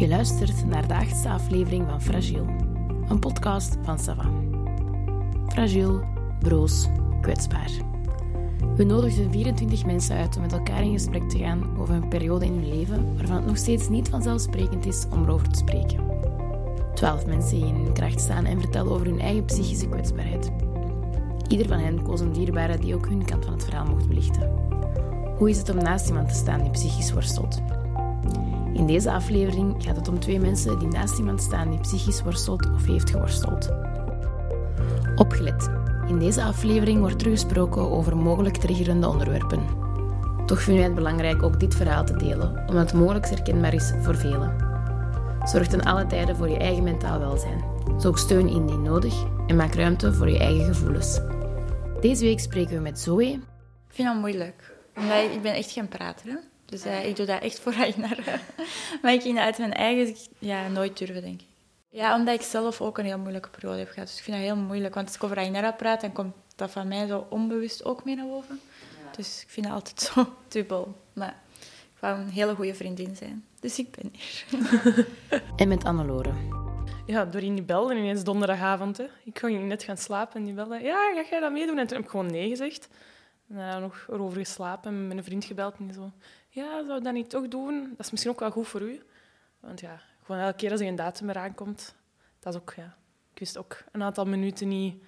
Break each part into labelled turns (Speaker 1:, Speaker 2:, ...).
Speaker 1: Je luistert naar de achtste aflevering van Fragiel, een podcast van Sava. Fragiel, broos, kwetsbaar. We nodigden 24 mensen uit om met elkaar in gesprek te gaan over een periode in hun leven waarvan het nog steeds niet vanzelfsprekend is om erover te spreken. Twaalf mensen die in hun kracht staan en vertellen over hun eigen psychische kwetsbaarheid. Ieder van hen koos een dierbare die ook hun kant van het verhaal mocht belichten. Hoe is het om naast iemand te staan die psychisch worstelt? In deze aflevering gaat het om twee mensen die naast iemand staan die psychisch worstelt of heeft geworsteld. Opgelet. In deze aflevering wordt er gesproken over mogelijk triggerende onderwerpen. Toch vinden wij het belangrijk ook dit verhaal te delen, omdat het mogelijk herkenbaar is voor velen. Zorg ten alle tijden voor je eigen mentaal welzijn. Zoek steun indien nodig en maak ruimte voor je eigen gevoelens. Deze week spreken we met Zoe.
Speaker 2: Ik vind dat moeilijk. Omdat ik ben echt geen prater. Dus uh, ik doe dat echt voor naar. maar ik ging uit mijn eigen ja, nooit durven, denk ik. Ja, omdat ik zelf ook een heel moeilijke periode heb gehad. Dus ik vind dat heel moeilijk. Want als ik over Ainara praat, dan komt dat van mij zo onbewust ook mee naar boven. Dus ik vind dat altijd zo dubbel. Maar ik wou een hele goede vriendin zijn. Dus ik ben hier.
Speaker 1: en met Annelore.
Speaker 3: Ja, Doreen die belde ineens donderdagavond. Hè. Ik ging net gaan slapen en die belde. Ja, ga jij dat meedoen? En toen heb ik gewoon nee gezegd. En dan nog erover geslapen en met een vriend gebeld en zo ja, zou ik dat niet toch doen? Dat is misschien ook wel goed voor u. Want ja, gewoon elke keer als er een datum eraan komt, dat is ook, ja. Ik wist ook een aantal minuten niet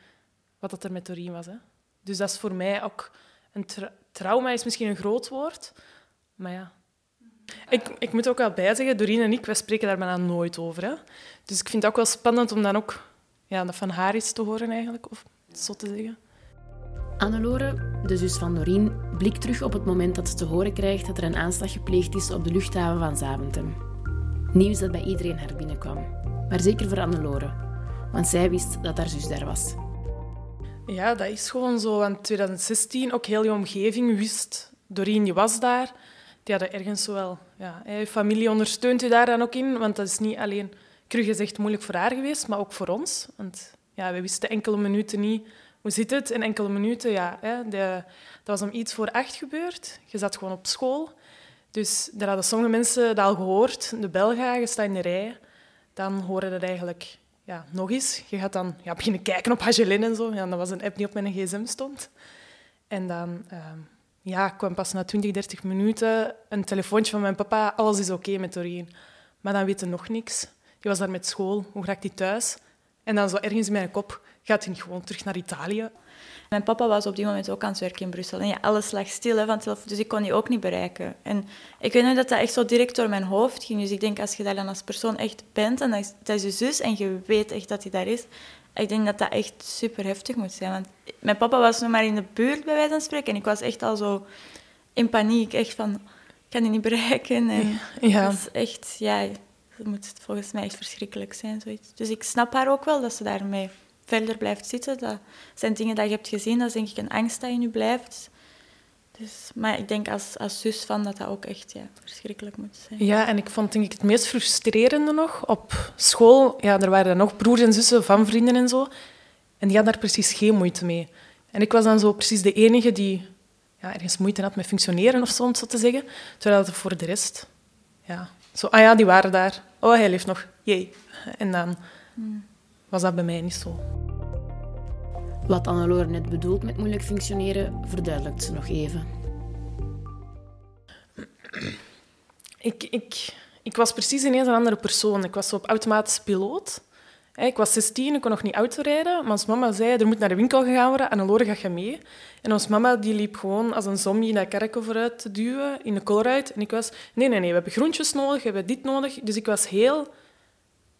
Speaker 3: wat dat er met Doreen was. Hè. Dus dat is voor mij ook een trauma, is misschien een groot woord, maar ja. Ik, ik moet ook wel bijzeggen, Doreen en ik, wij spreken daar bijna nooit over. Hè. Dus ik vind het ook wel spannend om dan ook ja, van haar iets te horen, eigenlijk, of zo te zeggen.
Speaker 1: Annelore, de zus van Doreen, blikt terug op het moment dat ze te horen krijgt dat er een aanslag gepleegd is op de luchthaven van Zaventem. Nieuws dat bij iedereen haar binnenkwam, maar zeker voor Annelore, want zij wist dat haar zus daar was.
Speaker 3: Ja, dat is gewoon zo. In 2016, ook heel je omgeving wist, Doreen die was daar. Die hadden ergens zowel... Ja, je familie ondersteunt u daar dan ook in, want dat is niet alleen, gezegd, moeilijk voor haar geweest, maar ook voor ons. Want ja, we wisten enkele minuten niet hoe zit het? In enkele minuten, ja. Hè, de, dat was om iets voor acht gebeurd. Je zat gewoon op school. Dus daar hadden sommige mensen dat al gehoord. De bel gaat, je staat in de rij. Dan horen dat eigenlijk ja, nog eens. Je gaat dan ja, beginnen kijken op Hagelin en zo. Ja, dat was een app die op mijn gsm stond. En dan ehm, ja, kwam pas na 20, 30 minuten een telefoontje van mijn papa. Alles is oké met Doreen. Maar dan weet je nog niks. Die was daar met school. Hoe raakt hij thuis? En dan zo ergens in mijn kop gaat hij gewoon terug naar Italië.
Speaker 2: Mijn papa was op die moment ook aan het werken in Brussel. En ja, alles lag stil hè, vanzelf, dus ik kon die ook niet bereiken. En ik weet niet dat dat echt zo direct door mijn hoofd ging. Dus ik denk, als je daar dan als persoon echt bent, en dat is, dat is je zus, en je weet echt dat hij daar is, ik denk dat dat echt super heftig moet zijn. Want mijn papa was nog maar in de buurt, bij wijze van spreken. En ik was echt al zo in paniek. Echt van, ik kan die niet bereiken. En ja. Dat is echt, ja, dat moet volgens mij echt verschrikkelijk zijn. Zoiets. Dus ik snap haar ook wel dat ze daarmee verder blijft zitten. Dat zijn dingen die je hebt gezien, dat is denk ik een angst dat in je blijft. Dus, maar ik denk als, als zus van dat dat ook echt ja, verschrikkelijk moet zijn.
Speaker 3: Ja, en ik vond denk ik het meest frustrerende nog op school. Ja, er waren nog broers en zussen van vrienden en zo. En die hadden daar precies geen moeite mee. En ik was dan zo precies de enige die ja, ergens moeite had met functioneren of zo, om zo te zeggen. Terwijl dat voor de rest, ja, zo, ah ja, die waren daar. Oh, hij leeft nog. Jee. En dan hmm. Was dat bij mij niet zo.
Speaker 1: Wat Annelore net bedoelt met moeilijk functioneren, verduidelijkt ze nog even.
Speaker 3: Ik, ik, ik was precies ineens een andere persoon. Ik was zo op automatische piloot. Ik was 16, ik kon nog niet autorijden. Maar ons mama zei, er moet naar de winkel gegaan worden. Annelore, ga je mee? En ons mama die liep gewoon als een zombie dat kerken vooruit te duwen, in de koolruit. En ik was, nee, nee, nee, we hebben groentjes nodig, we hebben dit nodig. Dus ik was heel,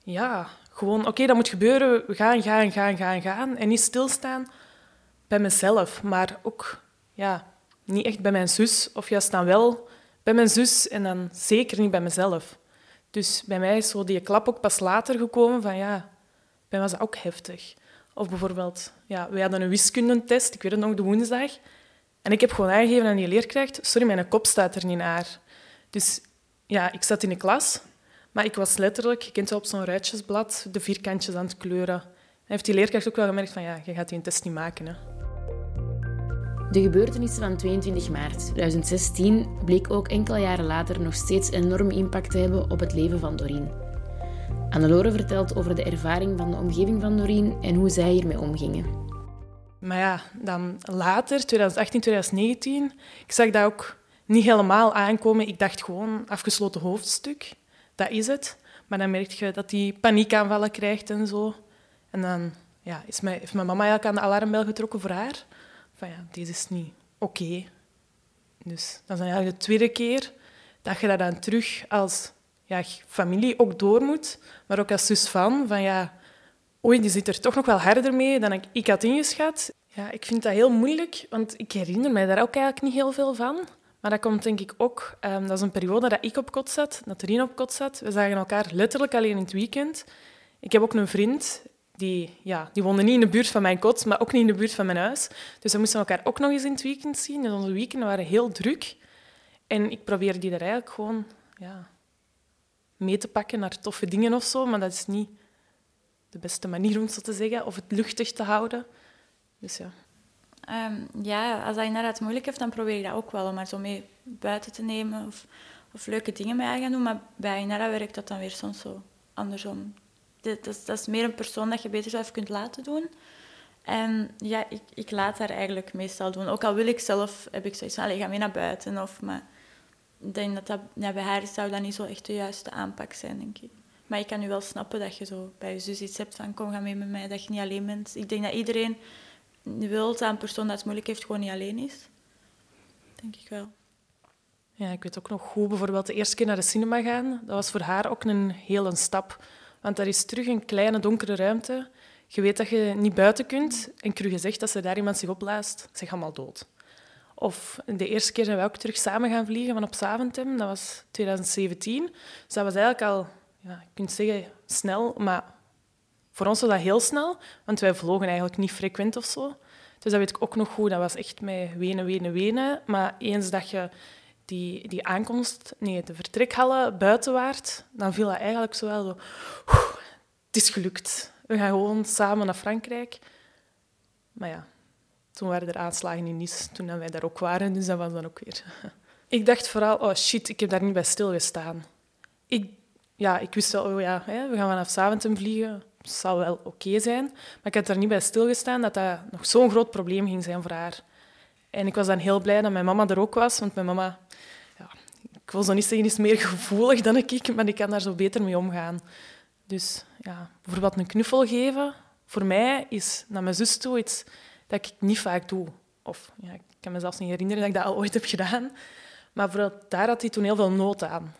Speaker 3: ja, gewoon, oké, dat moet gebeuren. We gaan, gaan, gaan, gaan, gaan. En niet stilstaan bij mezelf, maar ook ja, niet echt bij mijn zus. Of juist dan wel bij mijn zus en dan zeker niet bij mezelf. Dus bij mij is zo die klap ook pas later gekomen van ja, bij mij was dat ook heftig. Of bijvoorbeeld, ja, we hadden een wiskundentest, ik weet het nog, de woensdag. En ik heb gewoon aangegeven aan die leerkracht, sorry, mijn kop staat er niet naar. Dus ja, ik zat in de klas maar ik was letterlijk, je kent op zo'n ruitjesblad, de vierkantjes aan het kleuren. En heeft die leerkracht ook wel gemerkt van ja, je gaat die een test niet maken. Hè.
Speaker 1: De gebeurtenissen van 22 maart 2016 bleek ook enkele jaren later nog steeds enorm impact te hebben op het leven van Doreen. Annelore vertelt over de ervaring van de omgeving van Noreen en hoe zij hiermee omgingen.
Speaker 3: Maar ja, dan later, 2018, 2019, ik zag dat ook niet helemaal aankomen. Ik dacht gewoon, afgesloten hoofdstuk, dat is het. Maar dan merk je dat die paniekaanvallen krijgt en zo. En dan ja, is mijn, heeft mijn mama eigenlijk aan de alarmbel getrokken voor haar. Van ja, deze is niet oké. Dus dat is eigenlijk de tweede keer dat je dat dan terug als ja, familie ook door moet. Maar ook als zus van, van ja, oei, die zit er toch nog wel harder mee dan ik, ik had ingeschat. Ja, ik vind dat heel moeilijk, want ik herinner mij daar ook eigenlijk niet heel veel van. Maar dat komt denk ik ook... Um, dat is een periode dat ik op kot zat, dat Rien op kot zat. We zagen elkaar letterlijk alleen in het weekend. Ik heb ook een vriend, die, ja, die woonde niet in de buurt van mijn kot, maar ook niet in de buurt van mijn huis. Dus we moesten elkaar ook nog eens in het weekend zien. Dus onze weekenden waren heel druk. En ik probeerde die er eigenlijk gewoon ja, mee te pakken naar toffe dingen of zo. Maar dat is niet de beste manier om zo te zeggen. Of het luchtig te houden. Dus ja.
Speaker 2: Um, ja, als hij inderdaad moeilijk heeft, dan probeer ik dat ook wel. Om maar zo mee buiten te nemen of, of leuke dingen mee gaan doen. Maar bij Inara werkt dat dan weer soms zo andersom. Dat, dat, dat, is meer een persoon dat je beter zelf kunt laten doen. En ja, ik, ik laat haar eigenlijk meestal doen. Ook al wil ik zelf, heb ik zoiets van, ga mee naar buiten. Of, maar ik denk dat, dat ja, bij haar zou dat niet zo echt de juiste aanpak zijn, denk ik. Maar ik kan nu wel snappen dat je zo bij je zus iets hebt van, kom, ga mee met mij, dat je niet alleen bent. Ik denk dat iedereen wil dat een persoon dat het moeilijk heeft gewoon niet alleen is. Denk ik wel.
Speaker 3: Ja, ik weet ook nog goed, bijvoorbeeld de eerste keer naar de cinema gaan. Dat was voor haar ook een hele stap. Want daar is terug een kleine donkere ruimte. Je weet dat je niet buiten kunt. En je zegt dat ze daar iemand zich opblaast, ze gaan allemaal dood. Of de eerste keer zijn we ook terug samen gaan vliegen van op Zaventem. Dat was 2017. Dus dat was eigenlijk al, ja, je zeggen, snel. Maar voor ons was dat heel snel, want wij vlogen eigenlijk niet frequent of zo. Dus dat weet ik ook nog goed. Dat was echt met wenen, wenen, wenen. Maar eens dat je die, die aankomst, nee, de vertrekhallen buiten waart, dan viel dat eigenlijk zo wel zo... het is gelukt. We gaan gewoon samen naar Frankrijk. Maar ja, toen waren er aanslagen in Nice, toen wij daar ook waren. Dus dat was dan ook weer... Ik dacht vooral, oh shit, ik heb daar niet bij stilgestaan. Ik, ja, ik wist wel, oh ja, we gaan vanaf Zaventem vliegen zal wel oké zijn. Maar ik had er niet bij stilgestaan dat dat nog zo'n groot probleem ging zijn voor haar. En ik was dan heel blij dat mijn mama er ook was, want mijn mama, ja, ik wil zo niet zeggen, is meer gevoelig dan ik, maar ik kan daar zo beter mee omgaan. Dus ja, bijvoorbeeld een knuffel geven, voor mij is naar mijn zus toe iets dat ik niet vaak doe. Of ja, ik kan me zelfs niet herinneren dat ik dat al ooit heb gedaan. Maar vooral daar had hij toen heel veel nood aan.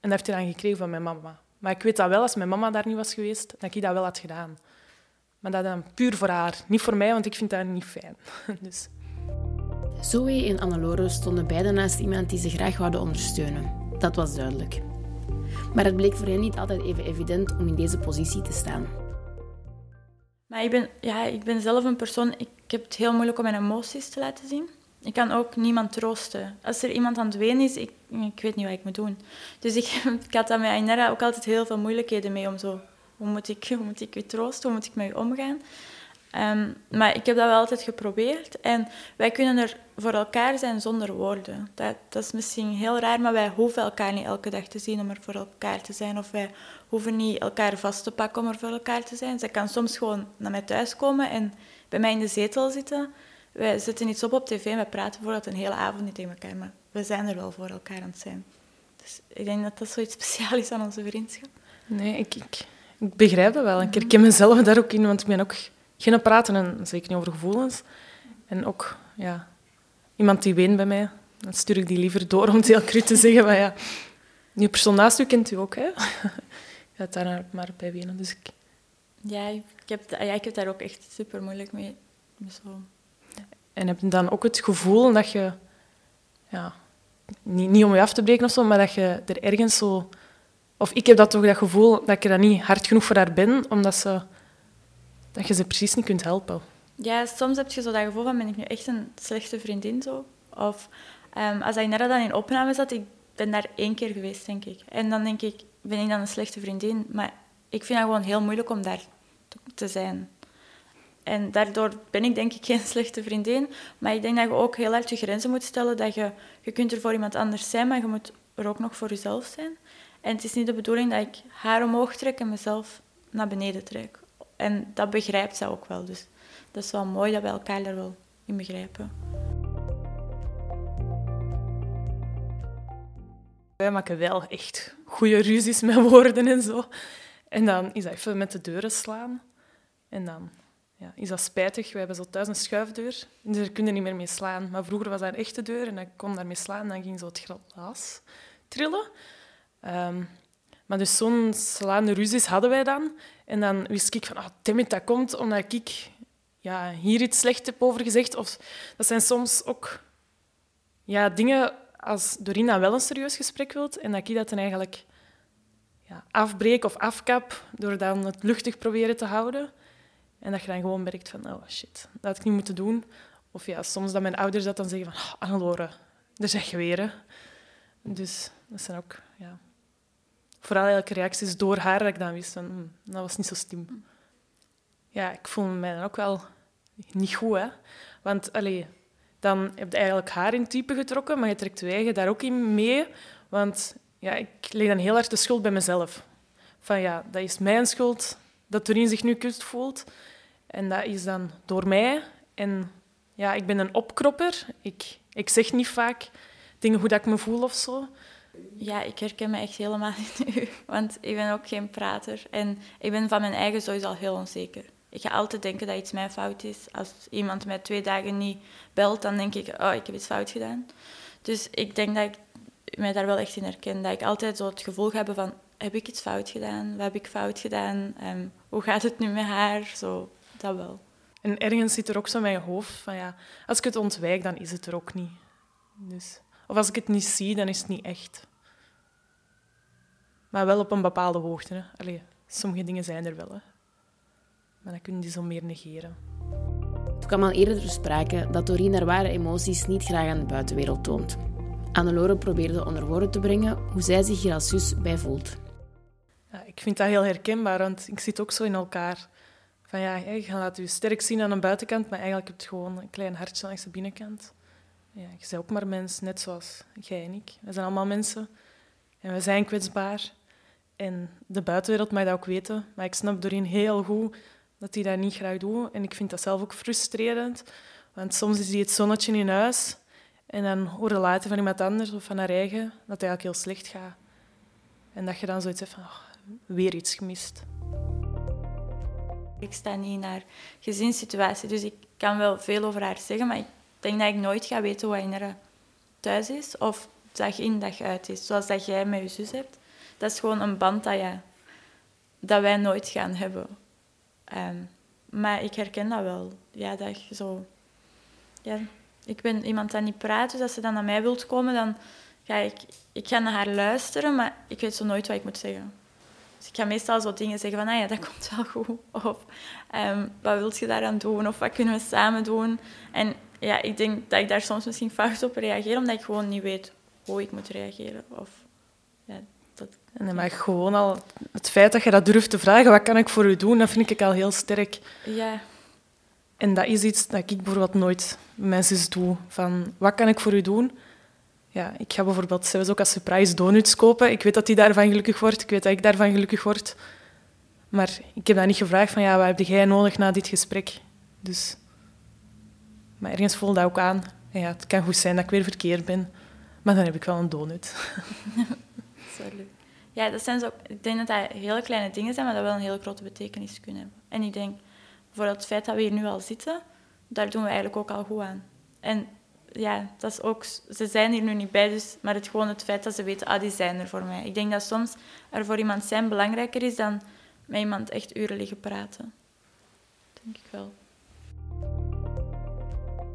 Speaker 3: En dat heeft hij dan gekregen van mijn mama. Maar ik weet dat wel, als mijn mama daar niet was geweest, dat ik dat wel had gedaan. Maar dat dan puur voor haar, niet voor mij, want ik vind dat niet fijn. dus.
Speaker 1: Zoe en Annelore stonden beiden naast iemand die ze graag wilden ondersteunen. Dat was duidelijk. Maar het bleek voor hen niet altijd even evident om in deze positie te staan.
Speaker 2: Maar ik ben, ja, ik ben zelf een persoon, ik heb het heel moeilijk om mijn emoties te laten zien. Ik kan ook niemand troosten. Als er iemand aan het wenen is, ik, ik weet niet wat ik moet doen. Dus ik, ik had daar met Ainara ook altijd heel veel moeilijkheden mee om zo... Hoe moet ik, hoe moet ik je troosten? Hoe moet ik met je omgaan? Um, maar ik heb dat wel altijd geprobeerd. En wij kunnen er voor elkaar zijn zonder woorden. Dat, dat is misschien heel raar, maar wij hoeven elkaar niet elke dag te zien om er voor elkaar te zijn. Of wij hoeven niet elkaar vast te pakken om er voor elkaar te zijn. Zij kan soms gewoon naar mij thuis komen en bij mij in de zetel zitten wij zetten iets op op tv en we praten bijvoorbeeld een hele avond niet tegen elkaar, maar we zijn er wel voor elkaar aan het zijn. Dus ik denk dat dat zoiets speciaals is aan onze vriendschap.
Speaker 3: Nee, ik, ik, ik begrijp dat wel. Ik herken mezelf daar ook in, want ik ben ook geen praten, en zeker niet over gevoelens. En ook ja, iemand die weent bij mij, dan stuur ik die liever door om het heel cru te zeggen. Maar ja, die persoon naast u kent u ook, hè? Je gaat daar maar bij wenen. Dus ik...
Speaker 2: ja, ik heb, ja, ik heb daar ook echt super moeilijk mee. Zo
Speaker 3: en heb dan ook het gevoel dat je, ja, niet, om je af te breken of zo, maar dat je er ergens zo... Of ik heb dat toch dat gevoel dat ik er niet hard genoeg voor haar ben, omdat ze, dat je ze precies niet kunt helpen.
Speaker 2: Ja, soms heb je zo dat gevoel van, ben ik nu echt een slechte vriendin? Zo? Of um, als ik net dan in opname zat, ik ben daar één keer geweest, denk ik. En dan denk ik, ben ik dan een slechte vriendin? Maar ik vind het gewoon heel moeilijk om daar te zijn. En daardoor ben ik denk ik geen slechte vriendin. Maar ik denk dat je ook heel hard je grenzen moet stellen. Dat je, je kunt er voor iemand anders zijn, maar je moet er ook nog voor jezelf zijn. En het is niet de bedoeling dat ik haar omhoog trek en mezelf naar beneden trek. En dat begrijpt zij ook wel. Dus dat is wel mooi dat we elkaar daar wel in begrijpen.
Speaker 3: Wij maken wel echt goede ruzies met woorden en zo. En dan is dat even met de deuren slaan. En dan ja, is dat spijtig. We hebben zo thuis een schuifdeur. Dus daar kun je niet meer mee slaan. Maar vroeger was dat een echte deur en dan kon daarmee slaan. En dan ging zo het glas trillen. Ehm, maar dus zo'n slaande ruzies hadden wij dan. En dan wist ik van, ah, Timmy, dat komt omdat ik ja, hier iets slecht heb over gezegd. Of, dat zijn soms ook ja, dingen als Dorina wel een serieus gesprek wilt en dat ik dat dan eigenlijk ja, afbreek of afkap door dan het luchtig proberen te houden. En dat je dan gewoon merkt van, oh shit, dat had ik niet moeten doen. Of ja, soms dat mijn ouders dat dan zeggen van, oh, Annelore, daar zeg je weer. Dus dat zijn ook, ja... Vooral eigenlijk reacties door haar dat ik dan wist van, hm, dat was niet zo slim. Ja, ik voel me dan ook wel niet goed, hè. Want, allee, dan heb je eigenlijk haar in type getrokken, maar je trekt je eigen daar ook in mee. Want ja, ik leg dan heel hard de schuld bij mezelf. Van ja, dat is mijn schuld dat Turin zich nu kust voelt. En dat is dan door mij. En ja, ik ben een opkropper. Ik, ik zeg niet vaak dingen hoe dat ik me voel of zo.
Speaker 2: Ja, ik herken me echt helemaal in u. Want ik ben ook geen prater. En ik ben van mijn eigen sowieso al heel onzeker. Ik ga altijd denken dat iets mijn fout is. Als iemand mij twee dagen niet belt, dan denk ik, oh, ik heb iets fout gedaan. Dus ik denk dat ik mij daar wel echt in herken. Dat ik altijd zo het gevoel heb van, heb ik iets fout gedaan? Wat heb ik fout gedaan? Um, hoe gaat het nu met haar? Zo, dat wel.
Speaker 3: En ergens zit er ook zo in mijn hoofd van, ja, als ik het ontwijk, dan is het er ook niet. Dus, of als ik het niet zie, dan is het niet echt. Maar wel op een bepaalde hoogte. Hè. Allee, sommige dingen zijn er wel. Hè. Maar dan kunnen die zo meer negeren.
Speaker 1: Het kwam al eerder ter sprake dat Doreen haar ware emoties niet graag aan de buitenwereld toont. Annelore probeerde onder woorden te brengen hoe zij zich hier als zus bij voelt.
Speaker 3: Ja, ik vind dat heel herkenbaar, want ik zit ook zo in elkaar. Van ja, je laten je sterk zien aan de buitenkant, maar eigenlijk heb je gewoon een klein hartje langs de binnenkant. Ja, je bent ook maar mens, net zoals jij en ik. We zijn allemaal mensen en we zijn kwetsbaar. En de buitenwereld mag dat ook weten, maar ik snap Doreen heel goed dat hij dat niet graag doet. En ik vind dat zelf ook frustrerend, want soms is hij het zonnetje in huis en dan hoor je later van iemand anders of van haar eigen dat het eigenlijk heel slecht gaat. En dat je dan zoiets hebt van, oh, weer iets gemist.
Speaker 2: Ik sta niet in haar gezinssituatie, dus ik kan wel veel over haar zeggen, maar ik denk dat ik nooit ga weten wat in haar thuis is of dag in dag uit is. Zoals dat jij met je zus hebt. Dat is gewoon een band dat, ja, dat wij nooit gaan hebben. Ehm, maar ik herken dat wel. Ja, dat zo... Ja, ik ben iemand dat niet praat, dus als ze dan naar mij wilt komen, dan ga ik... Ik ga naar haar luisteren, maar ik weet zo nooit wat ik moet zeggen. Dus ik ga meestal zo dingen zeggen van, ah ja, dat komt wel goed. Of, um, wat wilt je daaraan doen? Of wat kunnen we samen doen? En ja, ik denk dat ik daar soms misschien fout op reageer, omdat ik gewoon niet weet hoe ik moet reageren. Of, ja,
Speaker 3: dat, en maar gewoon al het feit dat je dat durft te vragen, wat kan ik voor u doen, dat vind ik al heel sterk.
Speaker 2: Ja.
Speaker 3: En dat is iets dat ik bijvoorbeeld nooit met mensen doe. Van, wat kan ik voor u doen? Ja, ik ga bijvoorbeeld zelfs ook als surprise donuts kopen. Ik weet dat hij daarvan gelukkig wordt. Ik weet dat ik daarvan gelukkig word. Maar ik heb dat niet gevraagd van, ja, wat heb jij nodig na dit gesprek? Dus... Maar ergens voel dat ook aan. ja, het kan goed zijn dat ik weer verkeerd ben. Maar dan heb ik wel een donut.
Speaker 2: Sorry. Ja, dat zijn zo, ik denk dat dat hele kleine dingen zijn, maar dat wel een hele grote betekenis kunnen hebben. En ik denk, voor het feit dat we hier nu al zitten, daar doen we eigenlijk ook al goed aan. En ja, dat is ook, ze zijn hier nu niet bij, dus, maar het, gewoon het feit dat ze weten, ah, die zijn er voor mij. Ik denk dat soms er voor iemand zijn belangrijker is dan met iemand echt uren liggen praten. Denk ik wel.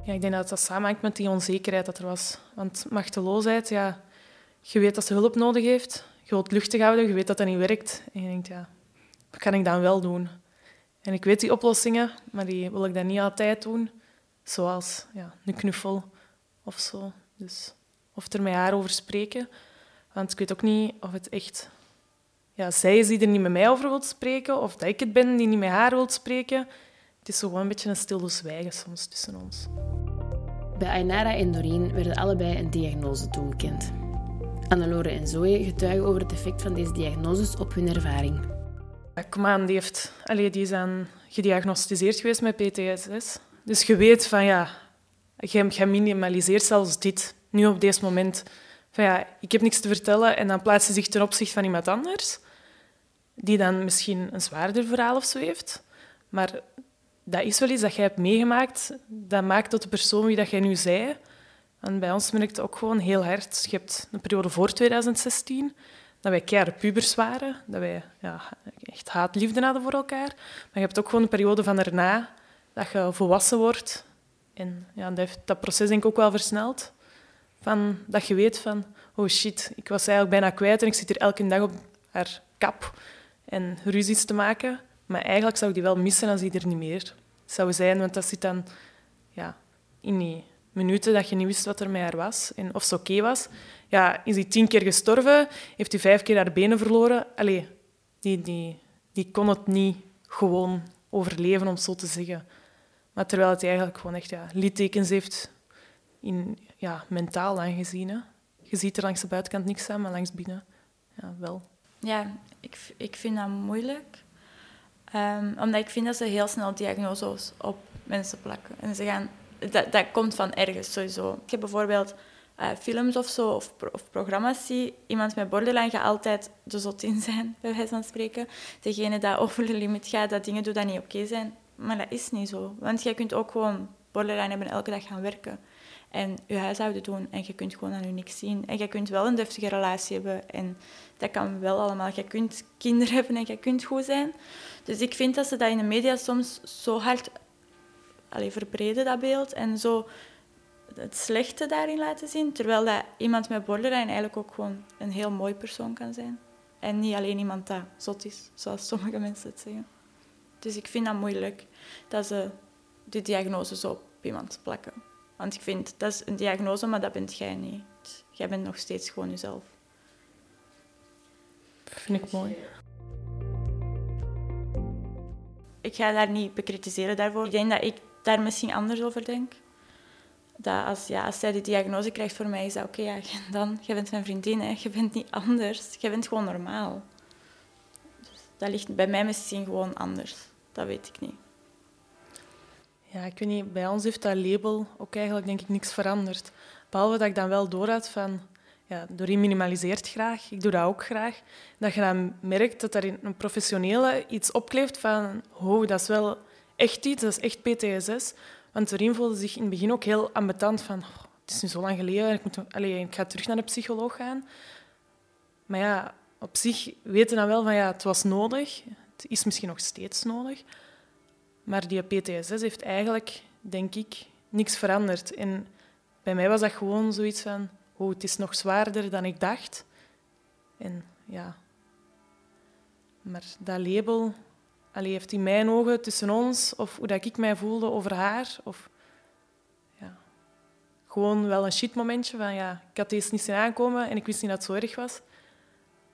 Speaker 3: Ja, ik denk dat dat samenhangt met die onzekerheid dat er was. Want machteloosheid, ja, je weet dat ze hulp nodig heeft. Je wilt luchtig houden, je weet dat dat niet werkt. En je denkt, ja, wat kan ik dan wel doen? En ik weet die oplossingen, maar die wil ik dan niet altijd doen. Zoals ja, een knuffel of zo. Dus, of er met haar over spreken. Want ik weet ook niet of het echt... Ja, zij is die er niet met mij over wil spreken, of dat ik het ben die niet met haar wil spreken. Het is zo gewoon een beetje een stil zwijgen soms tussen ons.
Speaker 1: Bij Ainara en Doreen werden allebei een diagnose toegekend. Annelore en Zoe getuigen over het effect van deze diagnoses op hun ervaring.
Speaker 3: Ja, kom aan, die, heeft, allee, die is gediagnosticeerd geweest met PTSS. Dus je weet van ja, je, je minimaliseert zelfs dit, nu op deze moment. Van ja, ik heb niks te vertellen en dan plaatst ze zich ten opzichte van iemand anders, die dan misschien een zwaarder verhaal of zo heeft. Maar dat is wel iets dat jij hebt meegemaakt, dat maakt tot de persoon wie dat jij nu zei. En bij ons merkte het ook gewoon heel hard. Je hebt een periode voor 2016, dat wij keihard pubers waren, dat wij ja, echt haatliefde hadden voor elkaar. Maar je hebt ook gewoon een periode van daarna, dat je volwassen wordt. En ja, dat heeft dat proces denk ik ook wel versneld. Van, dat je weet van, oh shit, ik was eigenlijk bijna kwijt en ik zit hier elke dag op haar kap en ruzies te maken. Maar eigenlijk zou ik die wel missen als die er niet meer zou zijn. Want dat zit dan ja, in die minuten dat je niet wist wat er met haar was en of ze oké was. Ja, is hij tien keer gestorven, heeft hij vijf keer haar benen verloren. Allee, die, die, die kon het niet gewoon overleven, om zo te zeggen. Maar terwijl het eigenlijk gewoon echt ja, littekens heeft, in, ja, mentaal aangezien. Hè. Je ziet er langs de buitenkant niks aan, maar langs binnen ja, wel.
Speaker 2: Ja, ik, ik vind dat moeilijk. Um, omdat ik vind dat ze heel snel diagnoses op mensen plakken. En ze gaan, dat, dat komt van ergens sowieso. Ik heb bijvoorbeeld uh, films of zo, of, programma's zie. Iemand met borderline gaat altijd de zot in zijn, bij wijze van spreken. Degene dat over de limit gaat, dat dingen doet dat niet oké zijn. Maar dat is niet zo. Want jij kunt ook gewoon borderline hebben en elke dag gaan werken. En je huishouden doen en je kunt gewoon aan je niks zien. En je kunt wel een deftige relatie hebben en dat kan wel allemaal. Je kunt kinderen hebben en je kunt goed zijn. Dus ik vind dat ze dat in de media soms zo hard allez, verbreden, dat beeld. En zo het slechte daarin laten zien. Terwijl dat iemand met borderline eigenlijk ook gewoon een heel mooi persoon kan zijn. En niet alleen iemand dat zot is, zoals sommige mensen het zeggen. Dus ik vind dat moeilijk dat ze die diagnose zo op iemand plakken. Want ik vind, dat is een diagnose, maar dat bent jij niet. Jij bent nog steeds gewoon jezelf.
Speaker 3: Dat vind ik mooi.
Speaker 2: Ik ga daar niet bekritiseren daarvoor. Ik denk dat ik daar misschien anders over denk. Dat als, ja, als zij die diagnose krijgt voor mij, is dat oké, ja, dan, jij bent mijn vriendin, hè. je bent niet anders. Je bent gewoon normaal. Dus dat ligt bij mij misschien gewoon anders. Dat weet ik niet.
Speaker 3: Ja, ik weet niet, bij ons heeft dat label ook eigenlijk denk ik niks veranderd. Behalve dat ik dan wel doorhad van, ja, Doreen minimaliseert graag, ik doe dat ook graag. Dat je dan merkt dat er in een professionele iets opkleeft van, oh, dat is wel echt iets, dat is echt PTSS. Want Doreen voelde zich in het begin ook heel ambetant van, oh, het is nu zo lang geleden, ik, moet, allez, ik ga terug naar de psycholoog gaan. Maar ja, op zich weten we dan wel van, ja, het was nodig. Is misschien nog steeds nodig. Maar die PTSS heeft eigenlijk, denk ik, niks veranderd. En bij mij was dat gewoon zoiets van, oh, het is nog zwaarder dan ik dacht. En ja, maar dat label allee, heeft in mijn ogen tussen ons, of hoe dat ik mij voelde over haar, of ja, gewoon wel een shitmomentje van, ja, ik had deze niet zien aankomen en ik wist niet dat het zo erg was.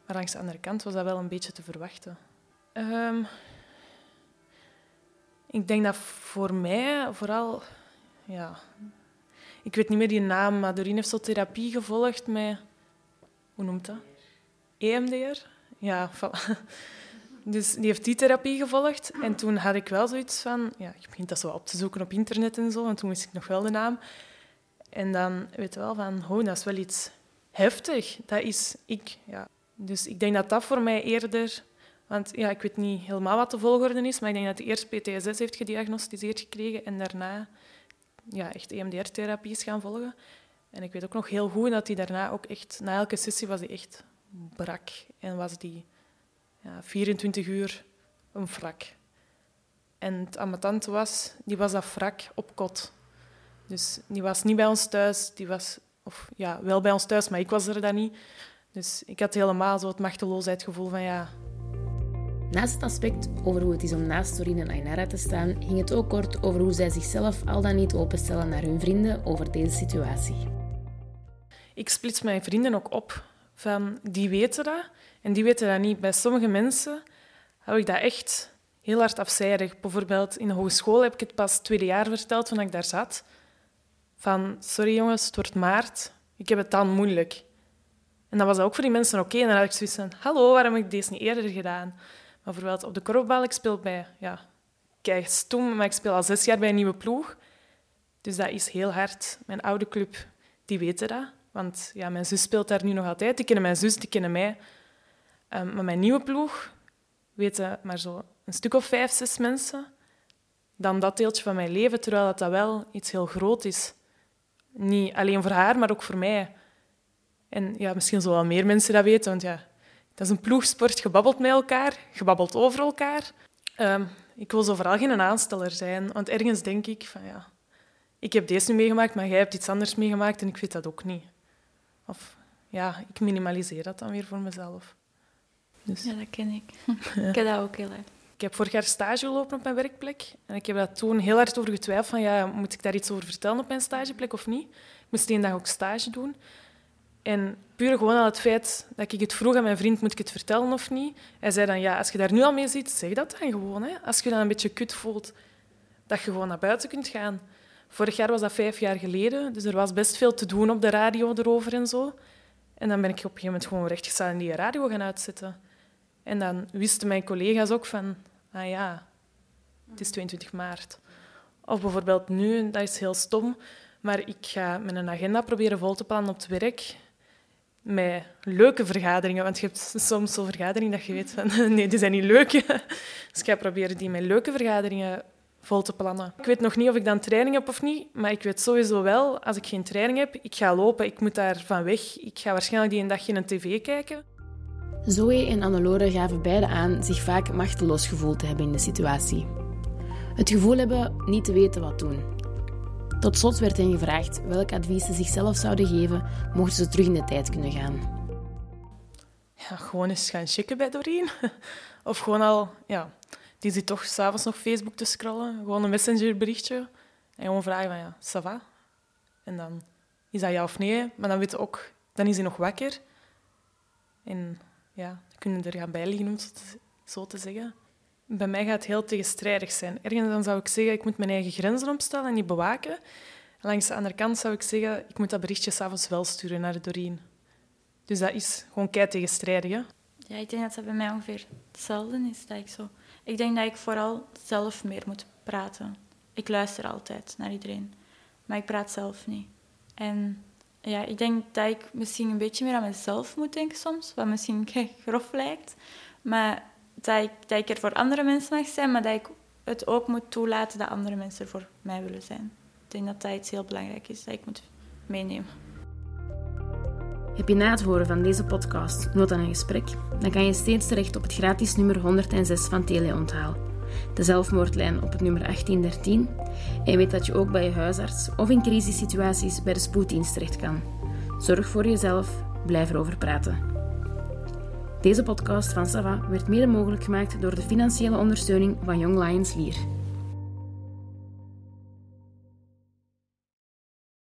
Speaker 3: Maar langs de andere kant was dat wel een beetje te verwachten. Um, ik denk dat voor mij vooral... Ja, ik weet niet meer die naam, maar Doreen heeft zo therapie gevolgd met... Hoe noemt dat? EMDR? Ja, Dus die heeft die therapie gevolgd. En toen had ik wel zoiets van... Ja, je begint dat zo op te zoeken op internet en zo. En toen wist ik nog wel de naam. En dan weet je wel van... Oh, dat is wel iets heftig. Dat is ik. Ja. Dus ik denk dat dat voor mij eerder want ja, ik weet niet helemaal wat de volgorde is, maar ik denk dat hij eerst PTSS heeft gediagnosticeerd gekregen en daarna ja, echt EMDR-therapie is gaan volgen. En ik weet ook nog heel goed dat hij daarna ook echt, na elke sessie was hij echt brak. En was die ja, 24 uur een wrak. En het amatante was, die was dat wrak op kot. Dus die was niet bij ons thuis, die was, of ja, wel bij ons thuis, maar ik was er dan niet. Dus ik had helemaal zo het machteloosheidgevoel van ja,
Speaker 1: Naast het aspect over hoe het is om naast Doreen en Ainara te staan, ging het ook kort over hoe zij zichzelf al dan niet openstellen naar hun vrienden over deze situatie.
Speaker 3: Ik splits mijn vrienden ook op. Van, die weten dat en die weten dat niet. Bij sommige mensen hou ik dat echt heel hard afzijdig. Bijvoorbeeld in de hogeschool heb ik het pas tweede jaar verteld toen ik daar zat. Van, sorry jongens, het wordt maart. Ik heb het dan moeilijk. En dan was dat ook voor die mensen oké. En dan had ik zoiets van, hallo, waarom heb ik deze niet eerder gedaan? Bijvoorbeeld op de korfbal, ik speel bij, ja, kijk stom, maar ik speel al zes jaar bij een nieuwe ploeg. Dus dat is heel hard. Mijn oude club, die weten dat. Want ja, mijn zus speelt daar nu nog altijd. Die kennen mijn zus, die kennen mij. Um, maar mijn nieuwe ploeg weten maar zo een stuk of vijf, zes mensen dan dat deeltje van mijn leven, terwijl dat, dat wel iets heel groot is. Niet alleen voor haar, maar ook voor mij. En ja, misschien zullen wel meer mensen dat weten, want ja, dat is een ploegsport. gebabbeld met elkaar, gebabbeld over elkaar. Um, ik wil zo vooral geen aansteller zijn, want ergens denk ik van ja, ik heb deze nu meegemaakt, maar jij hebt iets anders meegemaakt en ik weet dat ook niet. Of ja, ik minimaliseer dat dan weer voor mezelf.
Speaker 2: Dus. Ja, dat ken ik. ik heb dat ook heel erg.
Speaker 3: Ik heb vorig jaar stage gelopen op mijn werkplek. En ik heb daar toen heel hard over getwijfeld van, ja, moet ik daar iets over vertellen op mijn stageplek of niet? Ik moest die dag ook stage doen. En puur gewoon al het feit dat ik het vroeg aan mijn vriend, moet ik het vertellen of niet? Hij zei dan, ja, als je daar nu al mee zit, zeg dat dan gewoon. Hè? Als je dan een beetje kut voelt, dat je gewoon naar buiten kunt gaan. Vorig jaar was dat vijf jaar geleden, dus er was best veel te doen op de radio erover en zo. En dan ben ik op een gegeven moment gewoon rechtgestaan en die radio gaan uitzetten. En dan wisten mijn collega's ook van, ah ja, het is 22 maart. Of bijvoorbeeld nu, dat is heel stom, maar ik ga mijn agenda proberen vol te plannen op het werk met leuke vergaderingen. Want je hebt soms zo'n vergaderingen dat je weet van, nee, die zijn niet leuk. Dus ik ga proberen die met leuke vergaderingen vol te plannen. Ik weet nog niet of ik dan training heb of niet, maar ik weet sowieso wel, als ik geen training heb, ik ga lopen, ik moet daar van weg. Ik ga waarschijnlijk die een dagje een tv kijken.
Speaker 1: Zoe en Annelore gaven beide aan zich vaak machteloos gevoeld te hebben in de situatie. Het gevoel hebben niet te weten wat doen. Tot slot werd hen gevraagd welk advies ze zichzelf zouden geven mochten ze terug in de tijd kunnen gaan.
Speaker 3: Ja, gewoon eens gaan checken bij Doreen. Of gewoon al, ja, die zit toch s'avonds nog Facebook te scrollen. Gewoon een messengerberichtje. En gewoon vragen van, ja, ça va? En dan is dat ja of nee. Maar dan weet ook, dan is hij nog wakker. En ja, kunnen er gaan bijliggen, om het zo te zeggen. Bij mij gaat het heel tegenstrijdig zijn. Ergens dan zou ik zeggen, ik moet mijn eigen grenzen opstellen en niet bewaken. En langs de andere kant zou ik zeggen, ik moet dat berichtje s'avonds wel sturen naar Doreen. Dus dat is gewoon kei tegenstrijdig.
Speaker 2: Ja, ik denk dat dat bij mij ongeveer hetzelfde is. Dat ik, zo... ik denk dat ik vooral zelf meer moet praten. Ik luister altijd naar iedereen, maar ik praat zelf niet. En ja, ik denk dat ik misschien een beetje meer aan mezelf moet denken soms, wat misschien grof lijkt. Maar dat ik, dat ik er voor andere mensen mag zijn, maar dat ik het ook moet toelaten dat andere mensen er voor mij willen zijn. Ik denk dat dat iets heel belangrijk is, dat ik moet meenemen.
Speaker 1: Heb je na het horen van deze podcast nood aan een gesprek? Dan kan je steeds terecht op het gratis nummer 106 van Teleonthaal. De zelfmoordlijn op het nummer 1813. En weet dat je ook bij je huisarts of in crisissituaties bij de spoeddienst terecht kan. Zorg voor jezelf, blijf erover praten. Deze podcast van Sava werd mede mogelijk gemaakt door de financiële ondersteuning van Young Lions Lier.